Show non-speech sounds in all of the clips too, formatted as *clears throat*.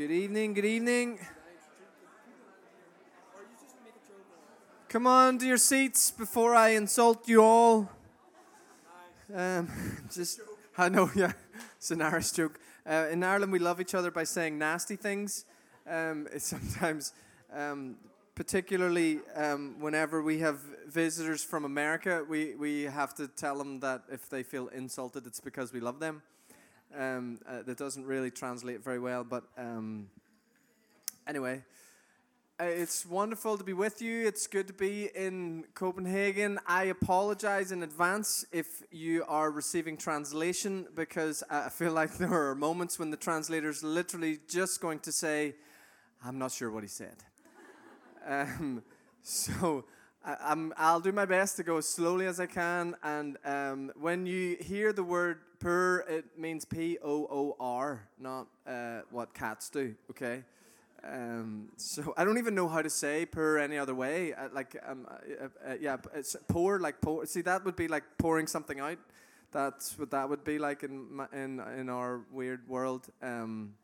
Good evening, good evening. Come on to your seats before I insult you all. Um, *laughs* just, I know, *laughs* yeah, it's an Irish joke. Uh, in Ireland, we love each other by saying nasty things. Um, *laughs* it's sometimes, um, particularly um, whenever we have visitors from America, we, we have to tell them that if they feel insulted, it's because we love them. Um, uh, that doesn't really translate very well, but um, anyway, uh, it's wonderful to be with you. It's good to be in Copenhagen. I apologize in advance if you are receiving translation because I feel like *laughs* there are moments when the translator is literally just going to say, I'm not sure what he said. *laughs* um, so I, am I'll do my best to go as slowly as I can. And um, when you hear the word poor, it means P O O R, not uh, what cats do, okay? Um, so I don't even know how to say poor any other way. Uh, like, um, uh, uh, yeah, it's poor, like pour. See, that would be like pouring something out. That's what that would be like in my, in in our weird world. Um,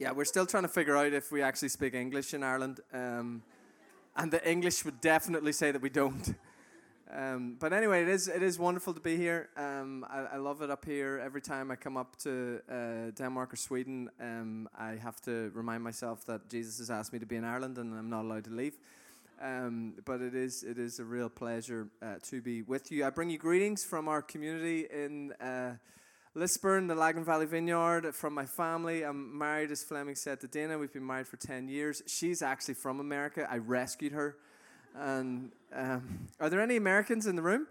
yeah, we're still trying to figure out if we actually speak English in Ireland. And the English would definitely say that we don't. Um, but anyway, it is it is wonderful to be here. Um, I, I, love it up here. Every time I come up to uh, Denmark or Sweden, um, I have to remind myself that Jesus has asked me to be in Ireland, and I'm not allowed to leave. Um, but it is it is a real pleasure uh, to be with you. I bring you greetings from our community in. Uh, Lisburn, the Lagan Valley Vineyard, from my family. I'm married, as Fleming said, to Dana. We've been married for 10 years. She's actually from America. I rescued her. And um, are there any Americans in the room?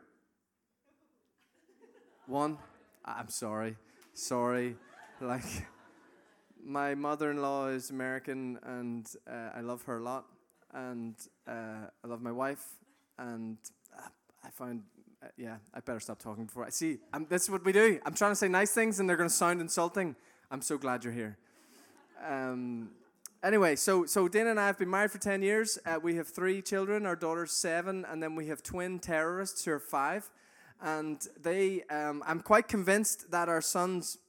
One? I'm sorry. Sorry. Like, my mother in law is American, and uh, I love her a lot. And uh, I love my wife. And uh, I find uh, yeah, I better stop talking before I see. I'm, this is what we do. I'm trying to say nice things, and they're going to sound insulting. I'm so glad you're here. Um, anyway, so so Dana and I have been married for ten years. Uh, we have three children. Our daughter's seven, and then we have twin terrorists who are five. And they, um, I'm quite convinced that our sons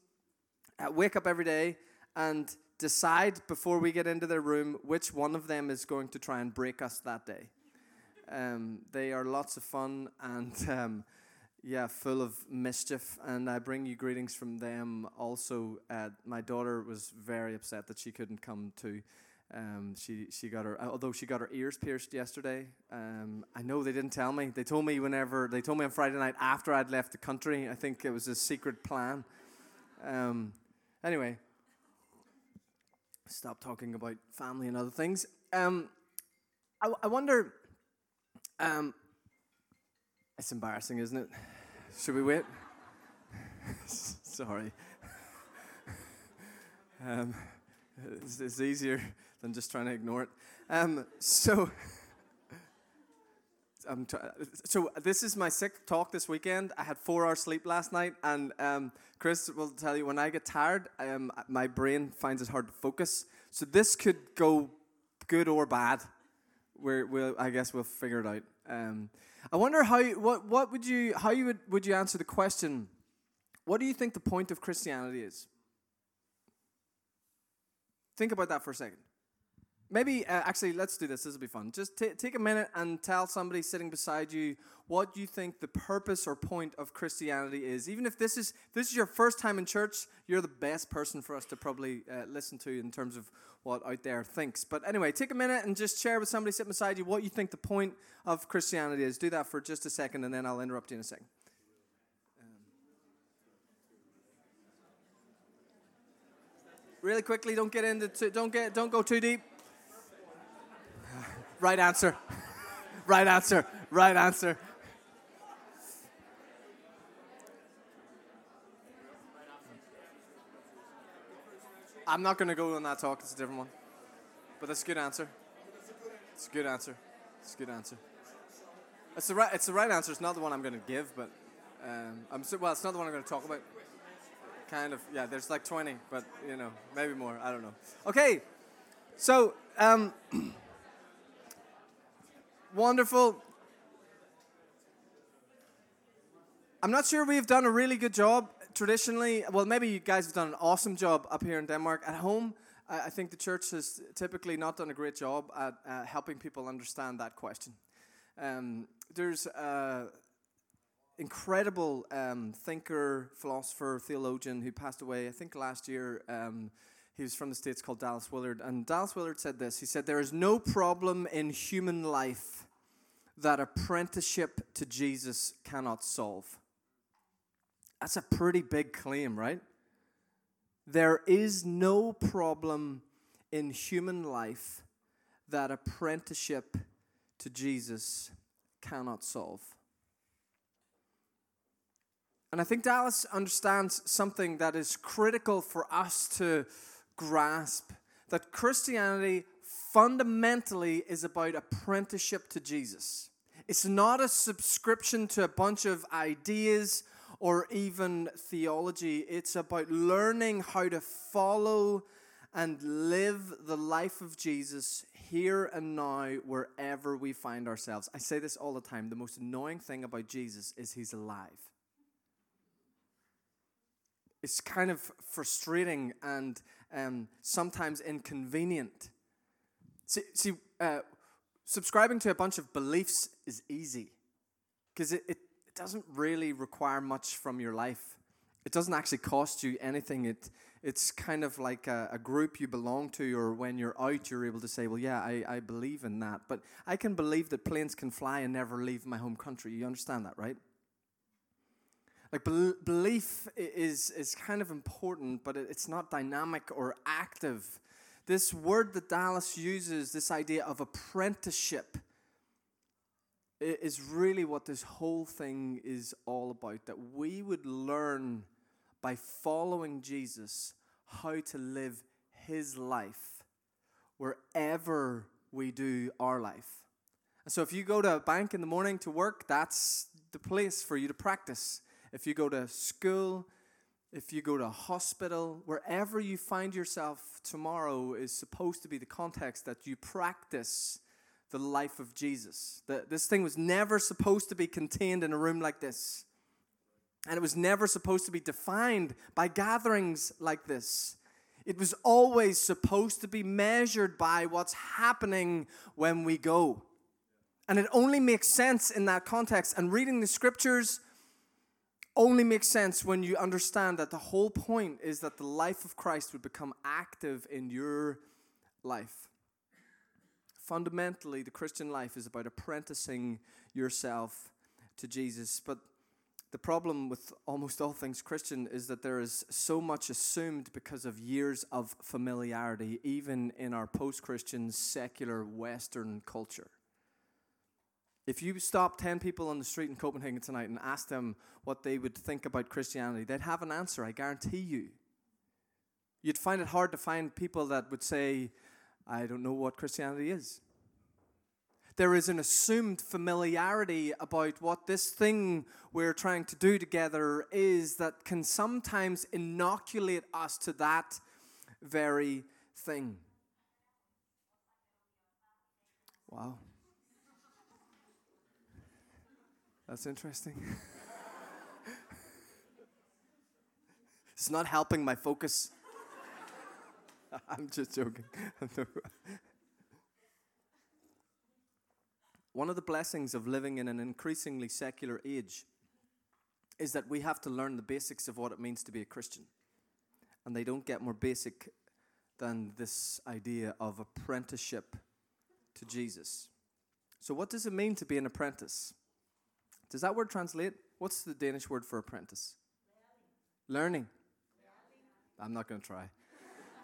uh, wake up every day and decide before we get into their room which one of them is going to try and break us that day. Um, they are lots of fun and *laughs* um, yeah, full of mischief. And I bring you greetings from them. Also, uh, my daughter was very upset that she couldn't come to. Um, she she got her although she got her ears pierced yesterday. Um, I know they didn't tell me. They told me whenever they told me on Friday night after I'd left the country. I think it was a secret plan. Um, anyway, stop talking about family and other things. Um, I, I wonder um, it's embarrassing, isn't it? Should we wait? *laughs* Sorry. um, it's, it's, easier than just trying to ignore it. Um, so, *laughs* t- so this is my sixth talk this weekend. I had four hours sleep last night, and um, Chris will tell you when I get tired, um, my brain finds it hard to focus. So this could go good or bad we're, we'll, I guess we'll figure it out. Um, I wonder how what, what would you, how you would, would you answer the question, what do you think the point of Christianity is? Think about that for a second. Maybe, uh, actually, let's do this. This will be fun. Just t- take a minute and tell somebody sitting beside you what you think the purpose or point of Christianity is. Even if this is this is your first time in church, you're the best person for us to probably uh, listen to in terms of what out there thinks. But anyway, take a minute and just share with somebody sitting beside you what you think the point of Christianity is. Do that for just a second, and then I'll interrupt you in a second. really quickly, don't get into, don't get, don't go too deep. Right answer. *laughs* right answer. Right answer. I'm not going to go on that talk. It's a different one. But that's a good answer. It's a good answer. It's a good answer. It's the right. It's the right answer. It's not the one I'm going to give, but um, I'm well. It's not the one I'm going to talk about. Kind of. Yeah. There's like 20, but you know, maybe more. I don't know. Okay. So. Um, *clears throat* Wonderful. I'm not sure we've done a really good job traditionally. Well, maybe you guys have done an awesome job up here in Denmark. At home, I, think the church has typically not done a great job at uh, helping people understand that question. Um, there's an incredible um, thinker, philosopher, theologian who passed away, I think last year. Um, he was from the States called Dallas Willard. And Dallas Willard said this He said, There is no problem in human life that apprenticeship to Jesus cannot solve. That's a pretty big claim, right? There is no problem in human life that apprenticeship to Jesus cannot solve. And I think Dallas understands something that is critical for us to grasp that Christianity fundamentally is about apprenticeship to Jesus. It's not a subscription to a bunch of ideas or even theology. It's about learning how to follow and live the life of Jesus here and now, wherever we find ourselves. I say this all the time the most annoying thing about Jesus is he's alive. It's kind of frustrating and um, sometimes inconvenient. See, see uh, subscribing to a bunch of beliefs is easy because it, it, it doesn't really require much from your life. It doesn't actually cost you anything. It, it's kind of like a, a, group you belong to, or when you're out, you're able to say, Well, yeah, I, I believe in that. But I can believe that planes can fly and never leave my home country. You understand that, right? Like be- belief is is kind of important, but it's not dynamic or active. This word that Dallas uses, this idea of apprenticeship, is really what this whole thing is all about. That we would learn by following Jesus how to live His life wherever we do our life. And so, if you go to a bank in the morning to work, that's the place for you to practice if you go to school, if you go to a hospital, wherever you find yourself tomorrow is supposed to be the context that you practice the life of Jesus. The, this thing was never supposed to be contained in a room like this. And it was never supposed to be defined by gatherings like this. It was always supposed to be measured by what's happening when we go. And it only makes sense in that context. And reading the scriptures only makes sense when you understand that the whole point is that the life of Christ would become active in your life. Fundamentally, the Christian life is about apprenticing yourself to Jesus. But the problem with almost all things Christian is that there is so much assumed because of years of familiarity, even in our post Christian, secular Western culture. If you stop 10 people on the street in Copenhagen tonight and ask them what they would think about Christianity, they'd have an answer, I guarantee you. You'd find it hard to find people that would say, I don't know what Christianity is. There is an assumed familiarity about what this thing we're trying to do together is that can sometimes inoculate us to that very thing. Wow. That's interesting. *laughs* it's not helping my focus. *laughs* I'm just joking. *laughs* One of the blessings of living in an increasingly secular age is that we have to learn the basics of what it means to be a Christian. And they don't get more basic than this idea of apprenticeship to Jesus. So, what does it mean to be an apprentice? Does that word translate? What's the Danish word for apprentice? Learning. Learning. I'm not going to try.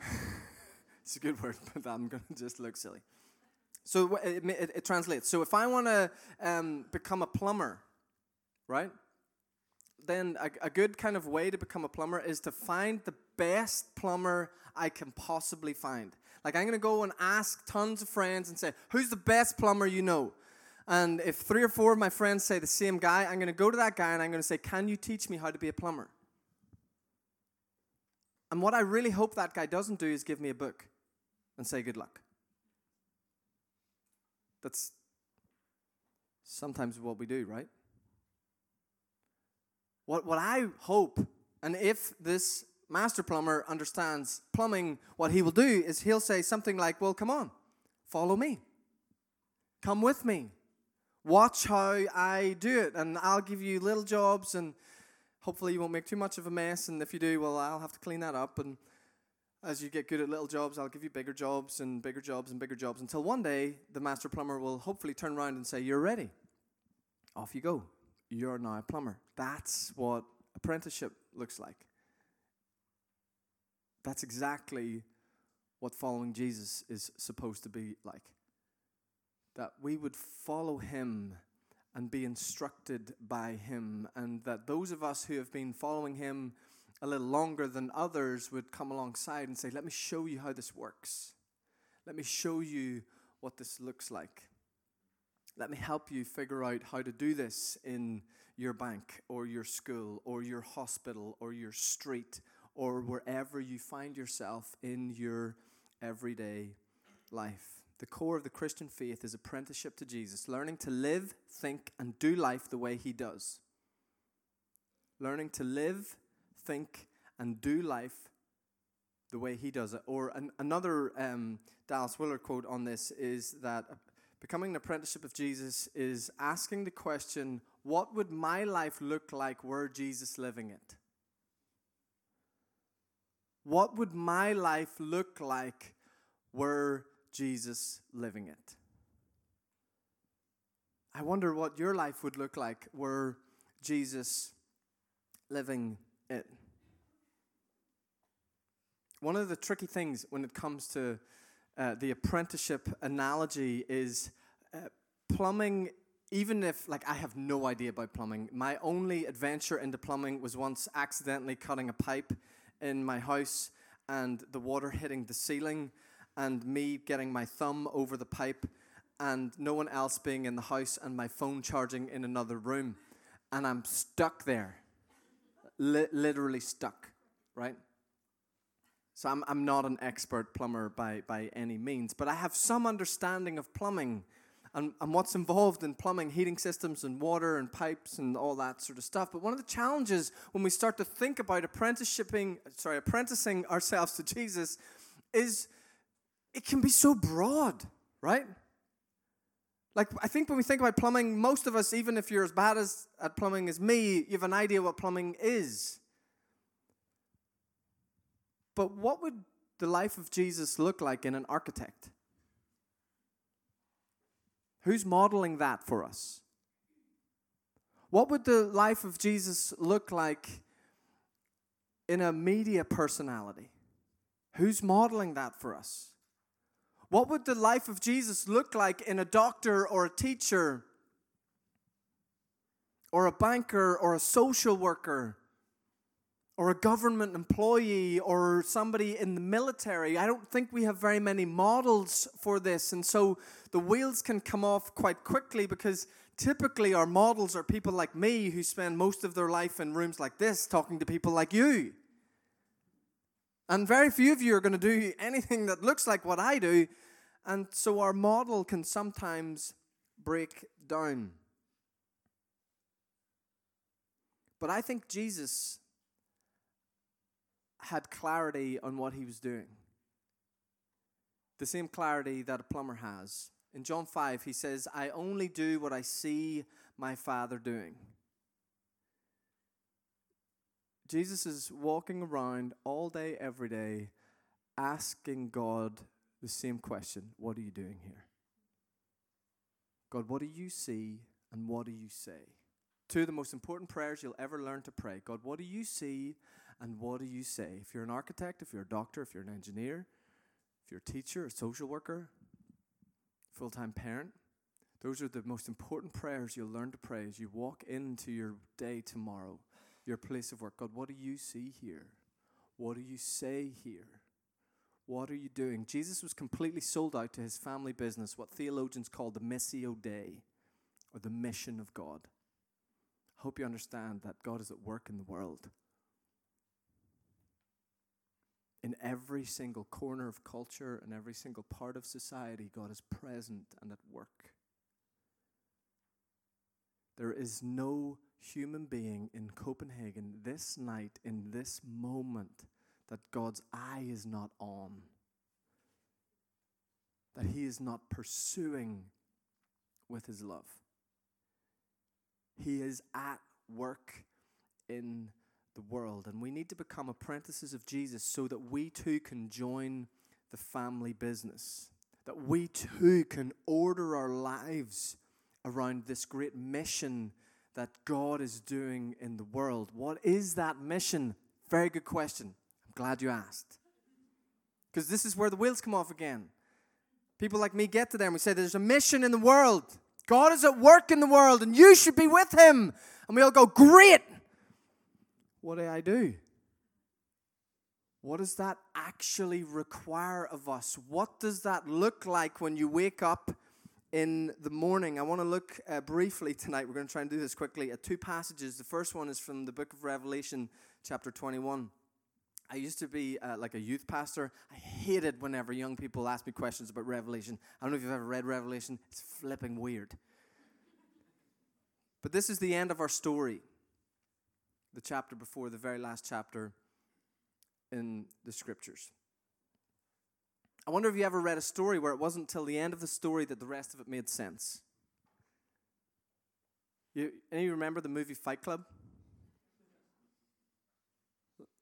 *laughs* it's a good word, *laughs* but I'm going to just look silly. So it, it, it translates. So if I want to um, become a plumber, right? Then a, a good kind of way to become a plumber is to find the best plumber I can possibly find. Like I'm going to go and ask tons of friends and say, "Who's the best plumber you know?" And if three or four of my friends say the same guy, I'm going to go to that guy and I'm going to say, Can you teach me how to be a plumber? And what I really hope that guy doesn't do is give me a book and say, Good luck. That's sometimes what we do, right? What, what I hope, and if this master plumber understands plumbing, what he will do is he'll say something like, Well, come on, follow me. Come with me. Watch how I do it, and I'll give you little jobs, and hopefully you won't make too much of a mess. And if you do, well, I'll have to clean that up. And as you get good at little jobs, I'll give you bigger jobs and bigger jobs and bigger jobs until one day the master plumber will hopefully turn around and say, You're ready. Off you go. You're now a plumber. That's what apprenticeship looks like. That's exactly what following Jesus is supposed to be like. That we would follow him and be instructed by him, and that those of us who have been following him a little longer than others would come alongside and say, Let me show you how this works. Let me show you what this looks like. Let me help you figure out how to do this in your bank or your school or your hospital or your street or wherever you find yourself in your everyday life. The core of the Christian faith is apprenticeship to Jesus, learning to live, think, and do life the way He does. Learning to live, think, and do life the way He does it. Or an, another um, Dallas Willard quote on this is that becoming an apprenticeship of Jesus is asking the question, What would my life look like were Jesus living it? What would my life look like were Jesus living it? I wonder what your life would look like were Jesus living it. One of the tricky things when it comes to uh, the apprenticeship analogy is uh, plumbing even if like i have no idea about plumbing my only adventure into plumbing was once accidentally cutting a pipe in my house and the water hitting the ceiling and me getting my thumb over the pipe and no one else being in the house and my phone charging in another room. And i'm stuck there. Li- literally stuck right? So I'm, I'm not an expert plumber by, by any means, but I have some understanding of plumbing and, and what's involved in plumbing, heating systems and water and pipes and all that sort of stuff. But one of the challenges when we start to think about apprenticeshiping, sorry, apprenticing ourselves to Jesus is it can be so broad, right? Like I think when we think about plumbing, most of us, even if you're as bad as at plumbing as me, you have an idea what plumbing is. But what would the life of Jesus look like in an architect? Who's modeling that for us? What would the life of Jesus look like in a media personality? Who's modeling that for us? What would the life of Jesus look like in a doctor or a teacher or a banker or a social worker or a government employee or somebody in the military. I don't think we have very many models for this. And so the wheels can come off quite quickly because typically our models are people like me who spend most of their life in rooms like this talking to people like you. And very few of you are going to do anything that looks like what I do. And so our model can sometimes break down. But I think Jesus had clarity on what he was doing. The same clarity that a plumber has. In John 5, he says, I only do what I see my Father doing. Jesus is walking around all day, every day, asking God the same question What are you doing here? God, what do you see and what do you say? Two of the most important prayers you'll ever learn to pray. God, what do you see and what do you say? If you're an architect, if you're a doctor, if you're an engineer, if you're a teacher, a social worker, full time parent, those are the most important prayers you'll learn to pray as you walk into your day tomorrow, your place of work. God, what do you see here? What do you say here? What are you doing? Jesus was completely sold out to his family business, what theologians call the Missio Dei, or the mission of God. I hope you understand that God is at work in the world in every single corner of culture and every single part of society, God is present and at work. There is no human being in Copenhagen this night, in this moment, that God's eye is not on, that He is not pursuing with His love. He is at work in the world, and we need to become apprentices of Jesus so that we too can join the family business, that we too can order our lives around this great mission that God is doing in the world. What is that mission? Very good question. Glad you asked. Because this is where the wheels come off again. People like me get to there and we say, There's a mission in the world. God is at work in the world and you should be with Him. And we all go, Great. What do I do? What does that actually require of us? What does that look like when you wake up in the morning. I want to look uh, briefly tonight. We're going to try and do this quickly at two passages. The first one is from the book of Revelation, chapter 21. I used to be uh, like a youth pastor. I hated whenever young people asked me questions about Revelation. I don't know if you've ever read Revelation, it's flipping weird. But this is the end of our story, the chapter before the very last chapter in the scriptures. I wonder if you ever read a story where it wasn't until the end of the story that the rest of it made sense. You, any of you remember the movie Fight Club?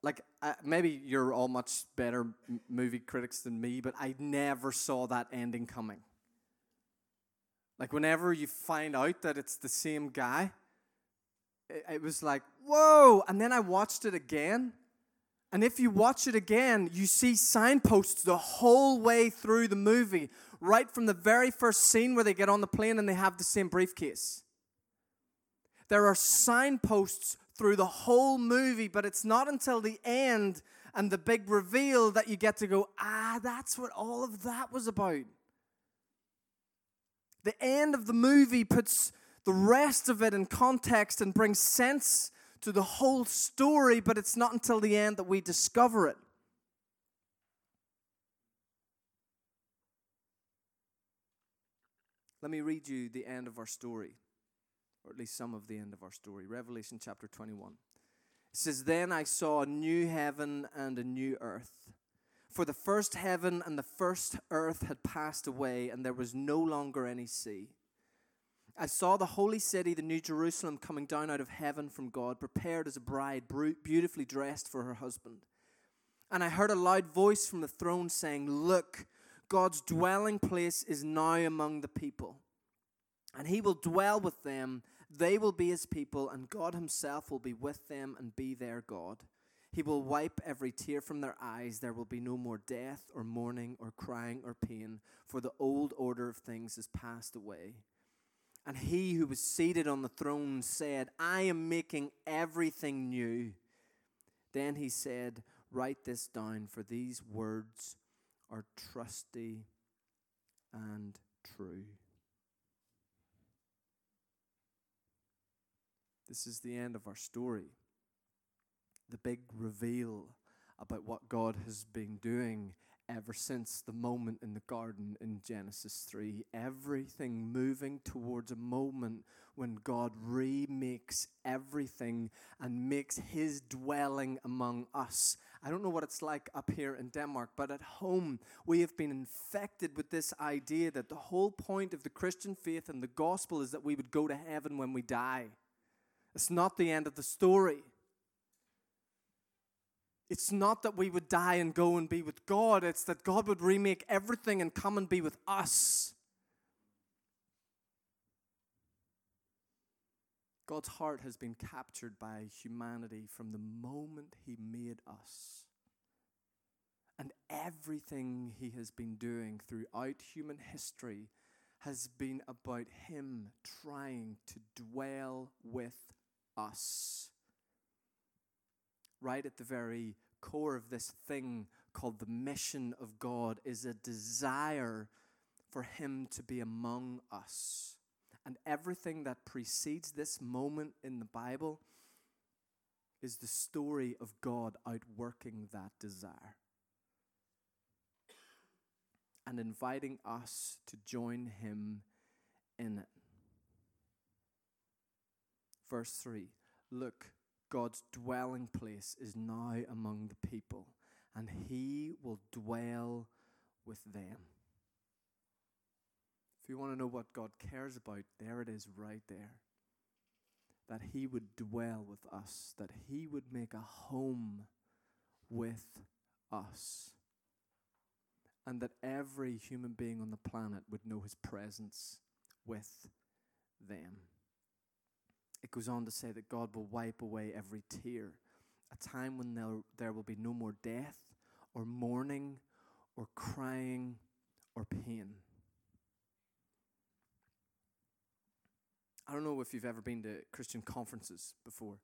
Like, uh, maybe you're all much better m- movie critics than me, but I never saw that ending coming. Like, whenever you find out that it's the same guy, it, it was like, whoa! And then I watched it again, and if you watch it again, you see signposts the whole way through the movie, right from the very first scene where they get on the plane and they have the same briefcase. There are signposts through the whole movie, but it's not until the end and the big reveal that you get to go, ah, that's what all of that was about. The end of the movie puts the rest of it in context and brings sense to the whole story, but it's not until the end that we discover it. Let me read you the end of our story, or at least some of the end of our story. Revelation chapter 21. It says, Then I saw a new heaven and a new earth. For the first heaven and the first earth had passed away, and there was no longer any sea. I saw the holy city, the New Jerusalem, coming down out of heaven from God, prepared as a bride, beautifully dressed for her husband. And I heard a loud voice from the throne saying, Look, God's dwelling place is now among the people. And he will dwell with them, they will be his people, and God himself will be with them and be their God. He will wipe every tear from their eyes. There will be no more death, or mourning, or crying, or pain, for the old order of things has passed away. And he who was seated on the throne said, I am making everything new. Then he said, Write this down, for these words are trusty and true. This is the end of our story. The big reveal about what God has been doing ever since the moment in the garden in Genesis 3. Everything moving towards a moment when God remakes everything and makes his dwelling among us. I don't know what it's like up here in Denmark, but at home we have been infected with this idea that the whole point of the Christian faith and the gospel is that we would go to heaven when we die. It's not the end of the story. It's not that we would die and go and be with God, it's that God would remake everything and come and be with us. God's heart has been captured by humanity from the moment He made us. And everything He has been doing throughout human history has been about Him trying to dwell with us right at the very core of this thing called the mission of God is a desire for Him to be among us. And everything that precedes this moment in the Bible is the story of God outworking that desire and inviting us to join Him in it. Verse 3 Look, God's dwelling place is now among the people. and he will dwell with them. If you want to know what God cares about, there it is right there. That he would dwell with us, that he would make a home with us, and that every human being on the planet would know his presence with them. It goes on to say that God will wipe away every tear, a time when there, there will be no more death, or mourning, or crying, or pain. I don't know if you've ever been to Christian conferences before.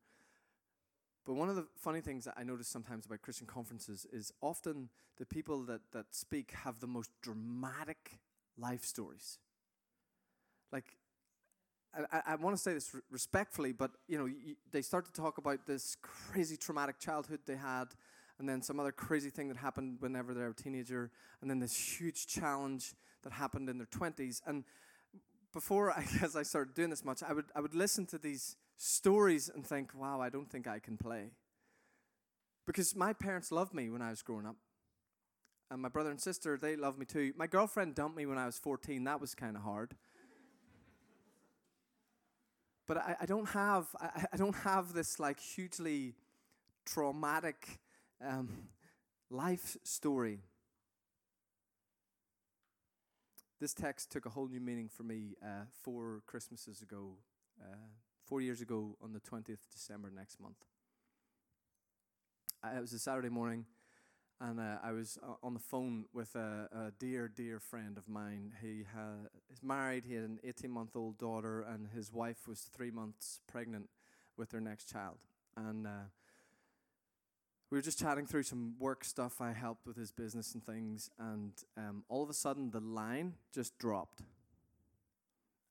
But one of the funny things that I notice sometimes about Christian conferences is often the people that, that speak have the most dramatic life stories. Like, I, I want to say this respectfully, but you know, they start to talk about this crazy traumatic childhood they had, and then some other crazy thing that happened whenever they were a teenager, and then this huge challenge that happened in their twenties. And before I *laughs* guess I started doing this much, I would I would listen to these stories and think, wow, I don't think I can play. Because my parents loved me when I was growing up. And my brother and sister, they loved me too. My girlfriend dumped me when I was 14. That was kind of hard. But I, I don't have I, I don't have this like hugely traumatic um, life story. This text took a whole new meaning for me uh, four Christmases ago, uh, four years ago on the 20th December next month. Uh, it was a Saturday morning, and uh, I was uh, on the phone with a, a, dear, dear friend of mine. He ha- is married, he had an 18 month old daughter, and his wife was three months pregnant with their next child. And uh, we were just chatting through some work stuff. I helped with his business and things, and um, all of a sudden the line just dropped.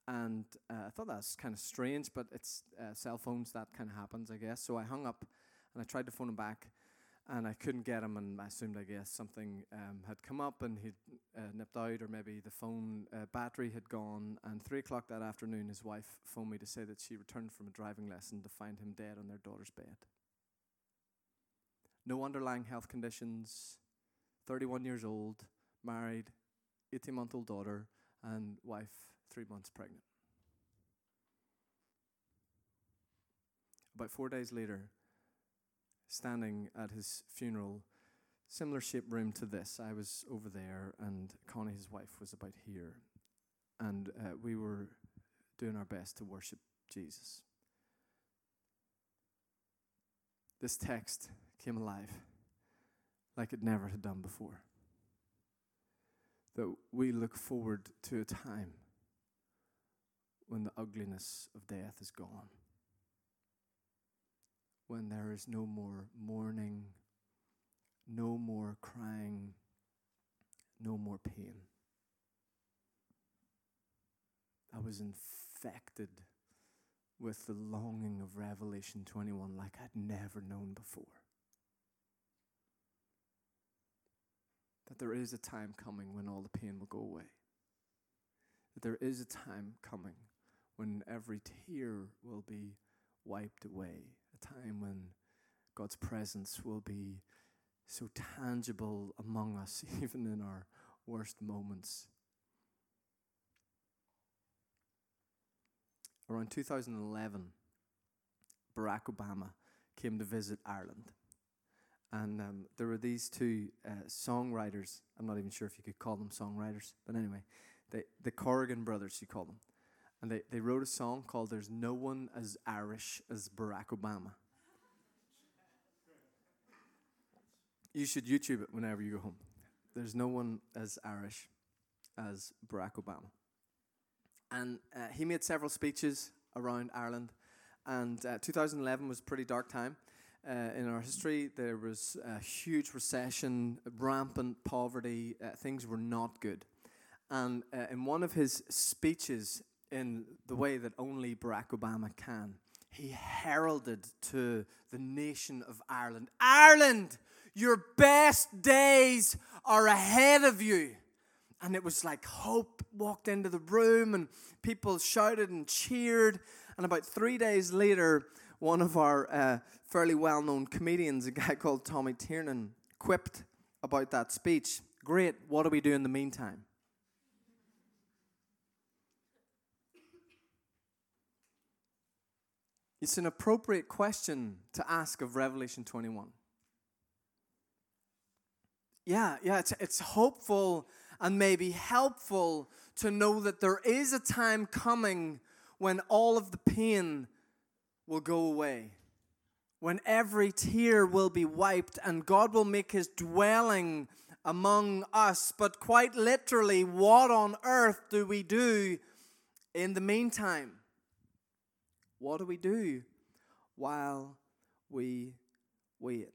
And uh, I thought that's kind of strange, but it's uh, cell phones that kind of happens, I guess. So I hung up, and I tried to phone him back, and I couldn't get him. And I assumed, I guess, something um, had come up, and he'd uh, nipped out, or maybe the phone uh, battery had gone. And three o'clock that afternoon, his wife phoned me to say that she returned from a driving lesson to find him dead on their daughter's bed no underlying health conditions, 31 years old, married, 18 month old daughter, and wife three months pregnant. About four days later, standing at his funeral, similar shaped room to this, I was over there, and Connie, his wife, was about here. And uh, we were doing our best to worship Jesus. This text came alive like it never had done before. That we look forward to a time when the ugliness of death is gone, when there is no more mourning, no more crying, no more pain. I was infected with the longing of Revelation 21 like I'd never known before. that there is a time coming when all the pain will go away. That there is a time coming when every tear will be wiped away. A time when God's presence will be so tangible among us, *laughs* even in our worst moments. Around 2011, Barack Obama came to visit Ireland. And um, there were these two uh, songwriters. I'm not even sure if you could call them songwriters, but anyway, they, the Corrigan brothers, you call them. And they, they wrote a song called There's No One as Irish as Barack Obama. You should YouTube it whenever you go home. There's no one as Irish as Barack Obama. And uh, he made several speeches around Ireland. And uh, 2011 was a pretty dark time uh, in our history. There was a huge recession, rampant poverty. Uh, things were not good. And uh, in one of his speeches, in the way that only Barack Obama can, he heralded to the nation of Ireland Ireland, your best days are ahead of you. And it was like hope walked into the room, and people shouted and cheered. And about three days later, one of our uh, fairly well known comedians, a guy called Tommy Tiernan, quipped about that speech. Great, what do we do in the meantime? It's an appropriate question to ask of Revelation 21. Yeah, yeah, it's, it's hopeful and maybe helpful to know that there is a time coming when all of the pain will go away, when every tear will be wiped, and God will make his dwelling among us. But quite literally, what on earth do we do in the meantime? What do we do while we wait?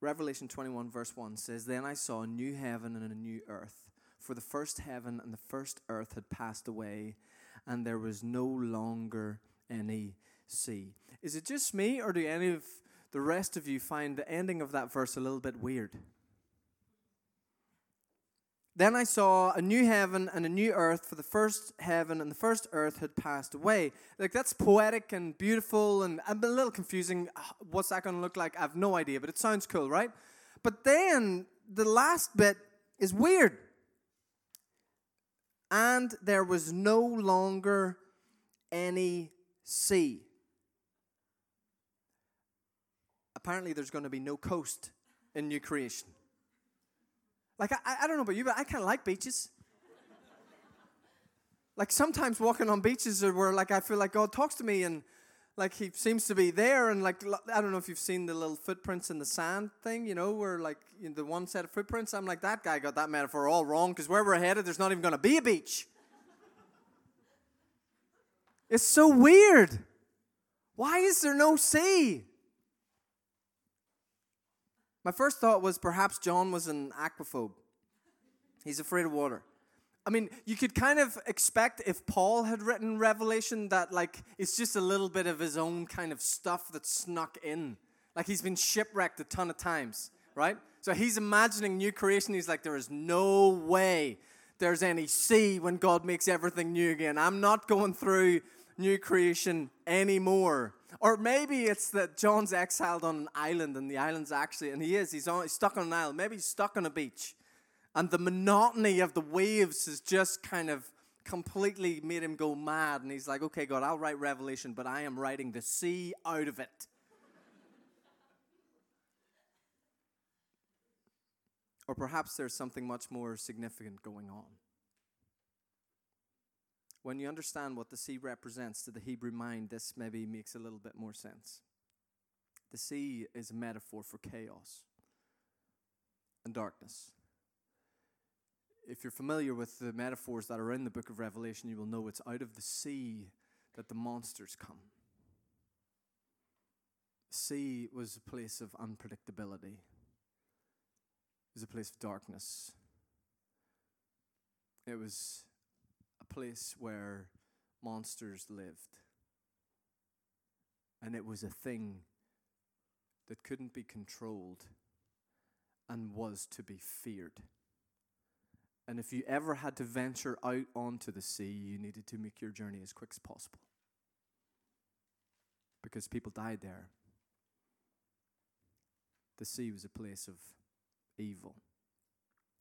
Revelation 21, verse 1 says, Then I saw a new heaven and a new earth, for the first heaven and the first earth had passed away, and there was no longer any sea. Is it just me, or do any of the rest of you find the ending of that verse a little bit weird? Then I saw a new heaven and a new earth, for the first heaven and the first earth had passed away. Like, that's poetic and beautiful, and a little confusing. Ah, what's that going to look like? I have no idea, but it sounds cool, right? But then the last bit is weird. And there was no longer any sea. Apparently, there's going to be no coast in new creation. Like, I, I don't know about you, but I kind of like beaches. like, sometimes walking on beaches are where, like, I feel like God talks to me and, like, He seems to be there. And, like, I don't know if you've seen the little footprints in the sand thing, you know, where, like, the one set of footprints, I'm like, that guy got that metaphor all wrong because where we're headed, there's not even going to be a beach. It's so weird. Why is there no sea? My first thought was perhaps John was an aquaphobe. He's afraid of water. I mean, you could kind of expect if Paul had written Revelation that, like, it's just a little bit of his own kind of stuff that's snuck in. Like, he's been shipwrecked a ton of times, right? So he's imagining new creation. He's like, there is no way there's any sea when God makes everything new again. I'm not going through new creation anymore. Or maybe it's that John's exiled on an island and the island's actually, and he is, he's, on, he's stuck on an island. Maybe he's stuck on a beach. And the monotony of the waves has just kind of completely made him go mad. And he's like, okay, God, I'll write Revelation, but I am writing the sea out of it. or perhaps there's something much more significant going on. When you understand what the sea represents to the Hebrew mind, this maybe makes a little bit more sense. The sea is a metaphor for chaos and darkness. If you're familiar with the metaphors that are in the book of Revelation, you will know it's out of the sea that the monsters come. The sea was a place of unpredictability, it was a place of darkness. It was place where monsters lived. And it was a thing that couldn't be controlled and was to be feared. And if you ever had to venture out onto the sea, you needed to make your journey as quick as possible. Because people died there. The sea was a place of evil.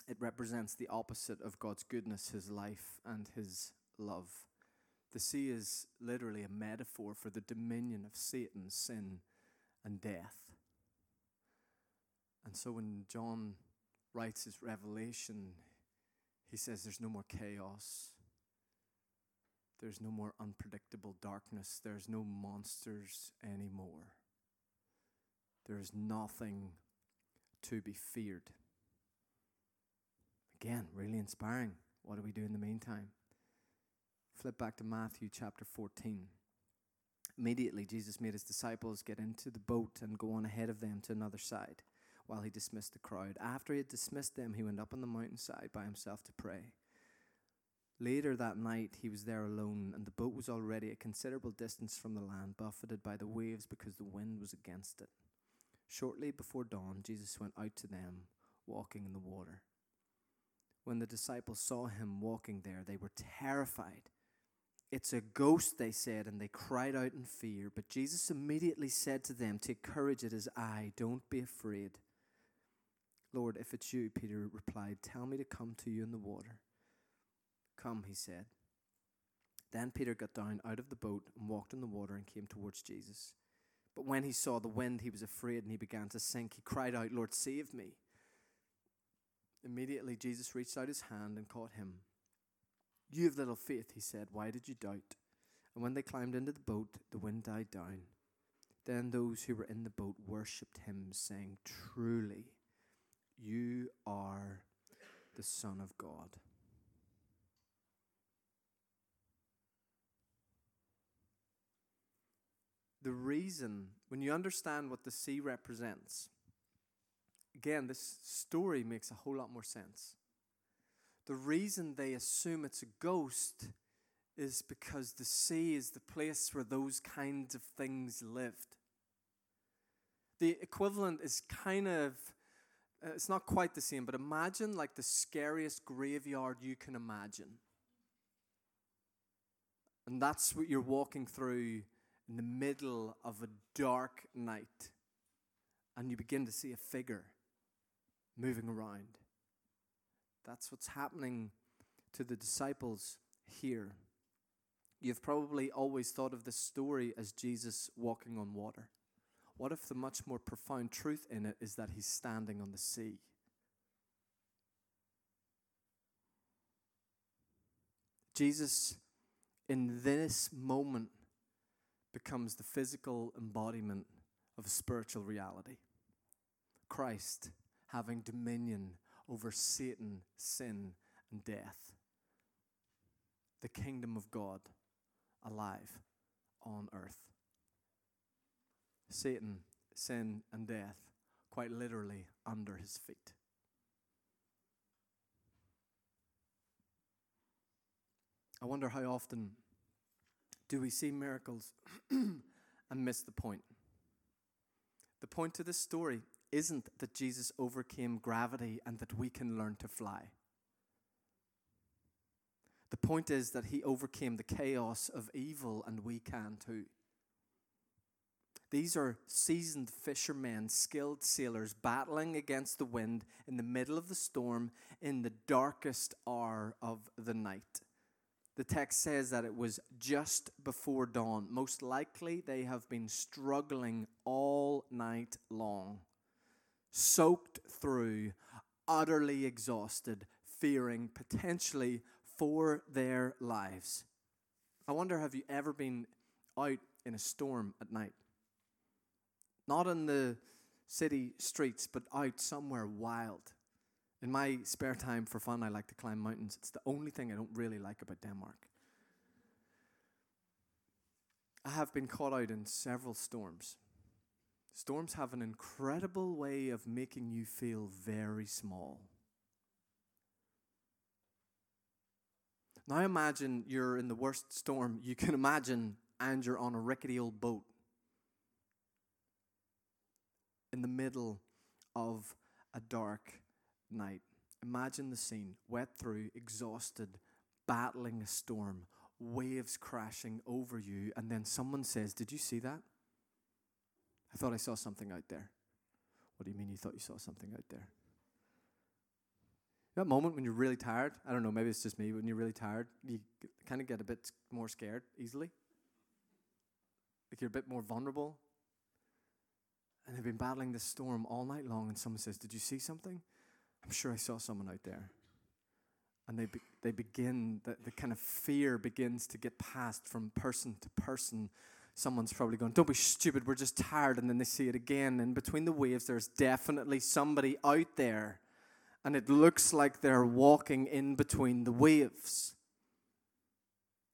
It represents the opposite of God's goodness, His life, and His love. The sea is literally a metaphor for the dominion of Satan, sin, and death. And so when John writes his revelation, he says there's no more chaos. There's no more unpredictable darkness. There's no monsters anymore. There is nothing to be feared. Again, really inspiring. What do we do in the meantime? Flip back to Matthew chapter 14. Immediately, Jesus made his disciples get into the boat and go on ahead of them to another side while he dismissed the crowd. After he had dismissed them, he went up on the mountainside by himself to pray. Later that night, he was there alone, and the boat was already a considerable distance from the land, buffeted by the waves because the wind was against it. Shortly before dawn, Jesus went out to them, walking in the water. When the disciples saw him walking there, they were terrified It's a ghost, they said, and they cried out in fear. But Jesus immediately said to them, Take courage, it is I, don't be afraid. Lord, if it's you, Peter replied, Tell me to come to you in the water. Come, he said. Then Peter got down out of the boat and walked in the water and came towards Jesus. But when he saw the wind, he was afraid and he began to sink. He cried out, Lord, save me. Immediately, Jesus reached out his hand and caught him. You have little faith, he said. Why did you doubt? And when they climbed into the boat, the wind died down. Then those who were in the boat worshipped him, saying, Truly, you are the Son of God. The reason, when you understand what the sea represents, again, this story makes a whole lot more sense. The reason they assume it's a ghost is because the sea is the place where those kinds of things lived. The equivalent is kind of, uh, it's not quite the same, but imagine like the scariest graveyard you can imagine. And that's what you're walking through in the middle of a dark night. And you begin to see a figure moving around. That's what's happening to the disciples here. You've probably always thought of this story as Jesus walking on water. What if the much more profound truth in it is that he's standing on the sea? Jesus, in this moment, becomes the physical embodiment of a spiritual reality. Christ having dominion over Satan, sin, and death. The kingdom of God alive on earth. Satan, sin, and death quite literally under his feet. I wonder how often do we see miracles *clears throat* and miss the point? The point to this story isn't that Jesus overcame gravity and that we can learn to fly. The point is that he overcame the chaos of evil and we can too. These are seasoned fishermen, skilled sailors, battling against the wind in the middle of the storm in the darkest hour of the night. The text says that it was just before dawn. Most likely, they have been struggling all night long soaked through, utterly exhausted, fearing potentially for their lives. I wonder have you ever been out in a storm at night? Not in the city streets, but out somewhere wild. In my spare time for fun, I like to climb mountains. It's the only thing I don't really like about Denmark. I have been caught out in several storms. Storms have an incredible way of making you feel very small. Now imagine you're in the worst storm you can imagine and you're on a rickety old boat in the middle of a dark night. Imagine the scene wet through, exhausted, battling a storm, waves crashing over you, and then someone says, Did you see that? I thought I saw something out there. What do you mean you thought you saw something out there? That moment when you're really tired, I don't know, maybe it's just me, when you're really tired, you kind of get a bit more scared easily. Like you're a bit more vulnerable. And they've been battling this storm all night long, and someone says, Did you see something? I'm sure I saw someone out there. And they, be, they begin, the, the kind of fear begins to get passed from person to person someone's probably going, Don't be stupid, we're just tired. And then they see it again. And between the waves, there's definitely somebody out there. And it looks like they're walking in between the waves.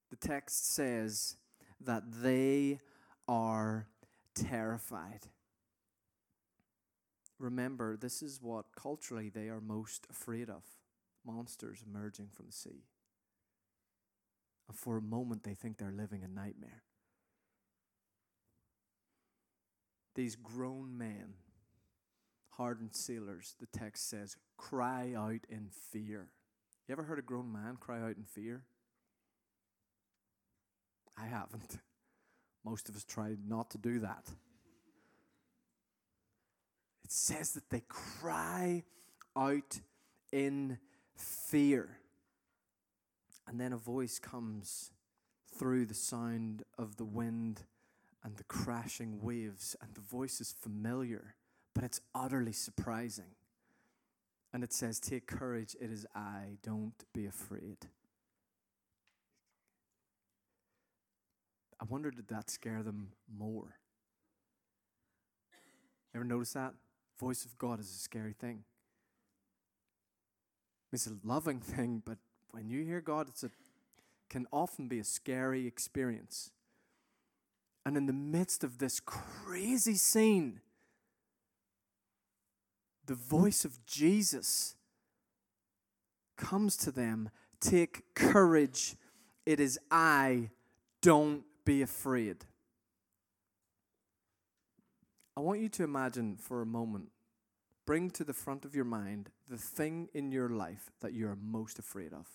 The text says that they are terrified. Remember, this is what culturally they are most afraid of monsters emerging from the sea. And for a moment, they think they're living a nightmare. These grown men, hardened sailors, the text says, cry out in fear. You ever heard a grown man cry out in fear? I haven't. Most of us try not to do that. It says that they cry out in fear. And then a voice comes through the sound of the wind and the crashing waves, and the voice is familiar, but it's utterly surprising. And it says, Take courage, it is I, don't be afraid. I wonder, did that scare them more? Ever notice that? Voice of God is a scary thing. It's a loving *laughs* thing, but when you hear God, it's a can often be a scary experience. And in the midst of this crazy scene, the voice of Jesus comes to them Take courage, it is I, don't be afraid. I want you to imagine for a moment, bring to the front of your mind the thing in your life that you're most afraid of.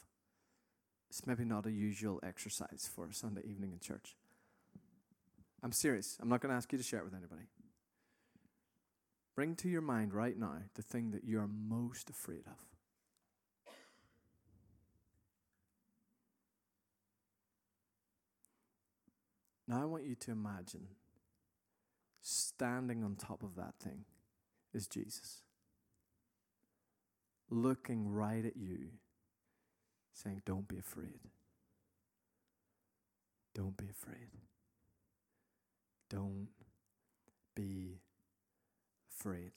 It's maybe not a usual exercise for a Sunday evening in church. I'm serious. I'm not going to ask you to share it with anybody. Bring to your mind right now the thing that you're most afraid of. Now I want you to imagine standing on top of that thing is Jesus. Looking right at you, saying, Don't be afraid. Don't be afraid. Don't be afraid.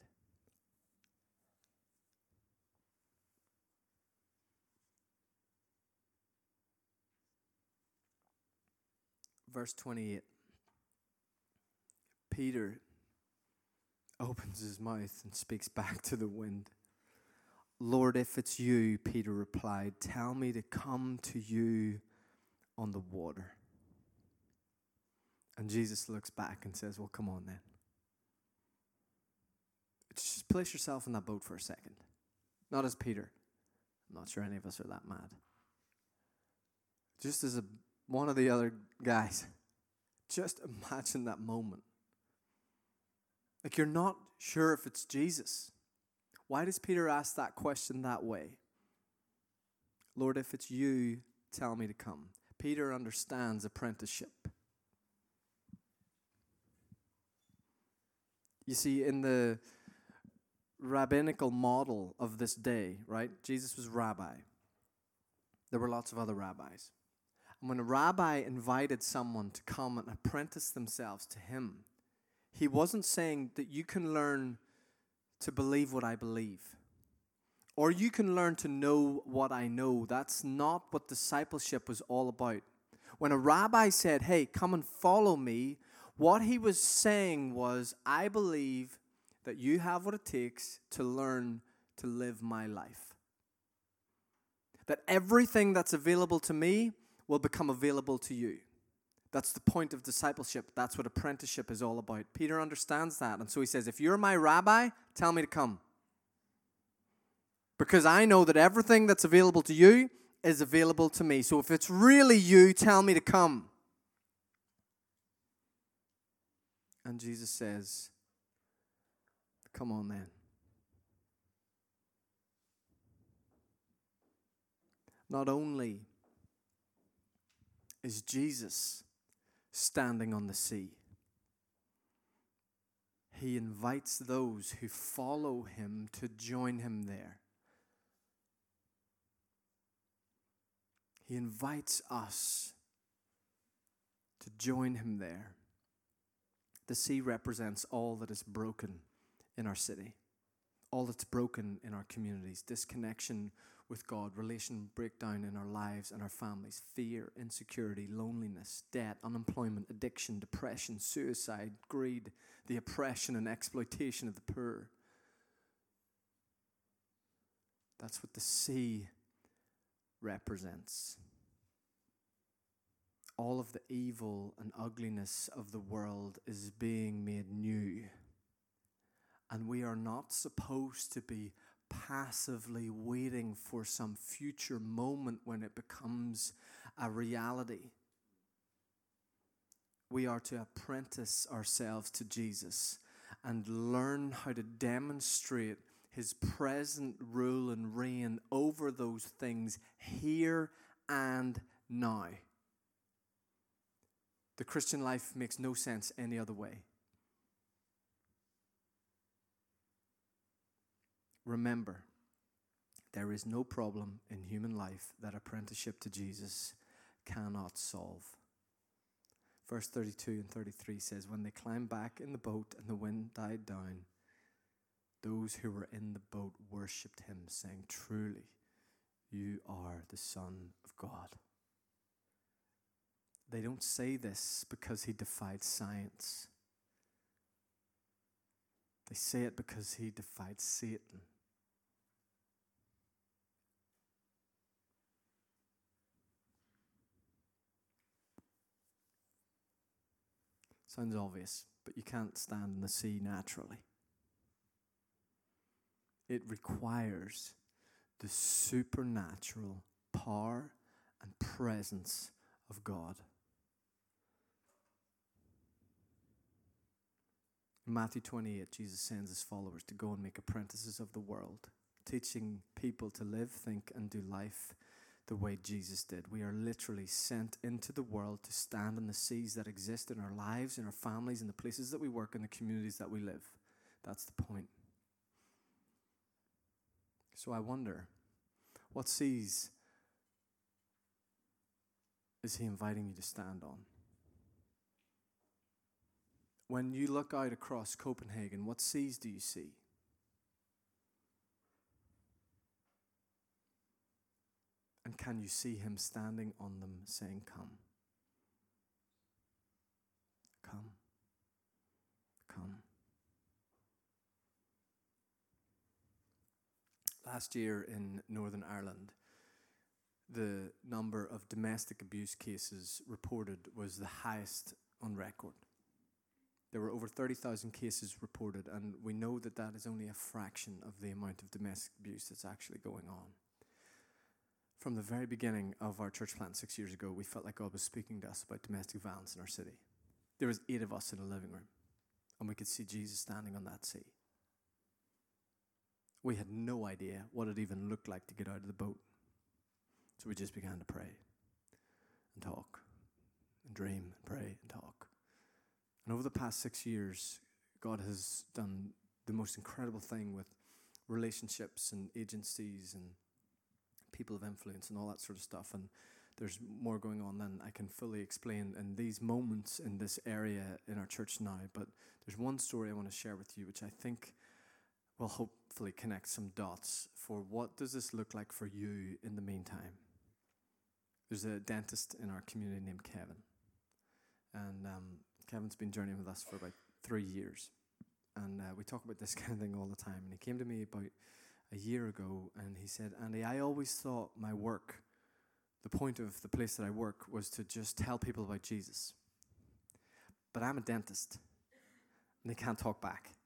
Verse 28 Peter opens his mouth and speaks back to the wind. Lord, if it's you, Peter replied, tell me to come to you on the water. And Jesus looks back and says, Well, come on then. Just place yourself in that boat for a second. Not as Peter. I'm not sure any of us are that mad. Just as a, one of the other guys. Just imagine that moment. Like you're not sure if it's Jesus. Why does Peter ask that question that way? Lord, if it's you, tell me to come. Peter understands apprenticeship. You see, in the rabbinical model of this day, right? Jesus was rabbi. There were lots of other rabbis. And when a rabbi invited someone to come and apprentice themselves to him, he wasn't saying that you can learn to believe what I believe or you can learn to know what I know. That's not what discipleship was all about. When a rabbi said, Hey, come and follow me, what he was saying was, I believe that you have what it takes to learn to live my life. That everything that's available to me will become available to you. That's the point of discipleship. That's what apprenticeship is all about. Peter understands that. And so he says, If you're my rabbi, tell me to come. Because I know that everything that's available to you is available to me. So if it's really you, tell me to come. And Jesus says, Come on then. Not only is Jesus standing on the sea, he invites those who follow him to join him there. He invites us to join him there. The sea represents all that is broken in our city, all that's broken in our communities, disconnection with God, relation breakdown in our lives and our families, fear, insecurity, loneliness, debt, unemployment, addiction, depression, suicide, greed, the oppression and exploitation of the poor. That's what the sea represents. All of the evil and ugliness of the world is being made new. And we are not supposed to be passively waiting for some future moment when it becomes a reality. we are to apprentice ourselves to Jesus and learn how to demonstrate his present rule and reign over those things here and now. The Christian life makes no sense any other way. Remember, there is no problem in human life that apprenticeship to Jesus cannot solve. Verse 32 and 33 says, When they climbed back in the boat and the wind died down, those who were in the boat worshipped him, saying, Truly, you are the Son of God. They don't say this because he defied science. They say it because he defied Satan. Sounds obvious, but you can't stand in the sea naturally. It requires the supernatural power and presence of God. In Matthew 28, Jesus sends his followers to go and make apprentices of the world, teaching people to live, think, and do life the way Jesus did. We are literally sent into the world to stand on the seas that exist in our lives, in our families, in the places that we work, in the communities that we live. That's the point. So I wonder, what seas is he inviting you to stand on? When you look out across Copenhagen, what seas do you see? And can you see him standing on them saying, Come? Come. Come. Last year in Northern Ireland, the number of domestic abuse cases reported was the highest on record. There were over 30,000 cases reported, and we know that that is only a fraction of the amount of domestic abuse that's actually going on. From the very beginning of our church plant six years ago, we felt like God was speaking to us about domestic violence in our city. There was eight of us in a living room, and we could see Jesus standing on that sea. We had no idea what it even looked like to get out of the boat. So we just began to pray and talk and dream and pray and talk. And over the past six years, God has done the most incredible thing with relationships and agencies and people of influence and all that sort of stuff. And there's more going on than I can fully explain in these moments in this area in our church now. But there's one story I want to share with you, which I think will hopefully connect some dots for what does this look like for you in the meantime. There's a dentist in our community named Kevin, and um, Kevin's been journeying with us for about three years, and uh, we talk about this *laughs* kind of thing all the time. And he came to me about a year ago, and he said, "Andy, I always thought my work, the point of the place that I work, was to just tell people about Jesus, but I'm a dentist, and they can't talk back." *laughs*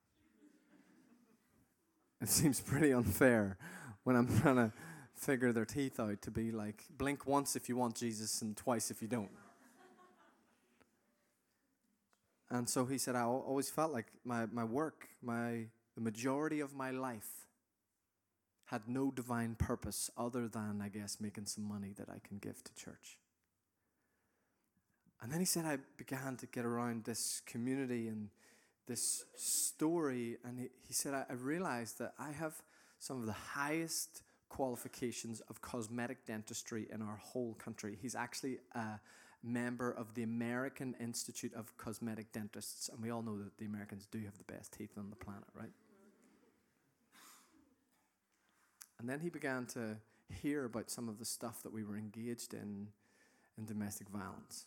It seems pretty unfair when I'm trying to figure their teeth out to be like blink once if you want Jesus and twice if you don't. And so he said, I always felt like my, my work, my the majority of my life had no divine purpose other than, I guess, making some money that I can give to church. And then he said, I began to get around this community and this story, and he, he said, I, I realized that I have some of the highest qualifications of cosmetic dentistry in our whole country. He's actually a member of the American Institute of Cosmetic Dentists, and we all know that the Americans do have the best teeth on the planet, right? And then he began to hear about some of the stuff that we were engaged in in domestic violence.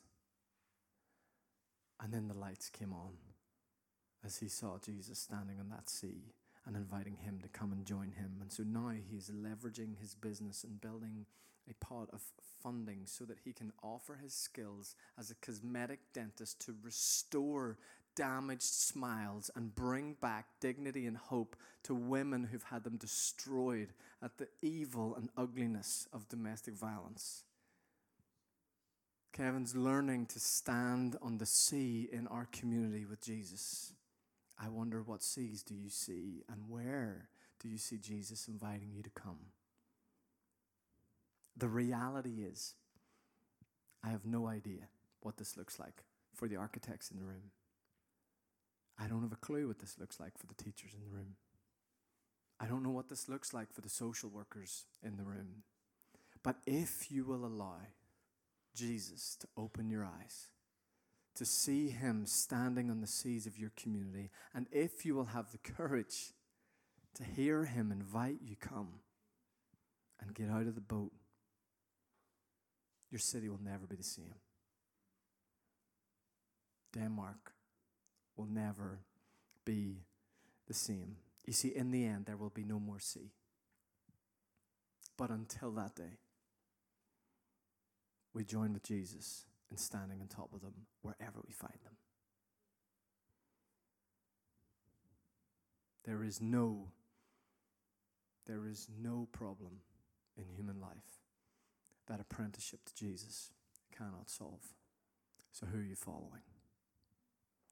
And then the lights came on as he saw Jesus standing on that sea and inviting him to come and join him. And so now he is leveraging his business and building a pot of funding so that he can offer his skills as a cosmetic dentist to restore damaged smiles and bring back dignity and hope to women who've had them destroyed at the evil and ugliness of domestic violence. Kevin's learning to stand on the sea in our community with Jesus. I wonder what seas do you see and where do you see Jesus inviting you to come? The reality is, I have no idea what this looks like for the architects in the room. I don't have a clue what this looks like for the teachers in the room. I don't know what this looks like for the social workers in the room. But if you will allow Jesus to open your eyes, to see him standing on the seas of your community, and if you will have the courage to hear him invite you come and get out of the boat, your city will never be the same. Denmark will never be the same. You see, in the end, there will be no more sea. But until that day, we join with Jesus in standing on top of them wherever we find them. There is no there is no problem in human life that apprenticeship to Jesus cannot solve. So who are you following?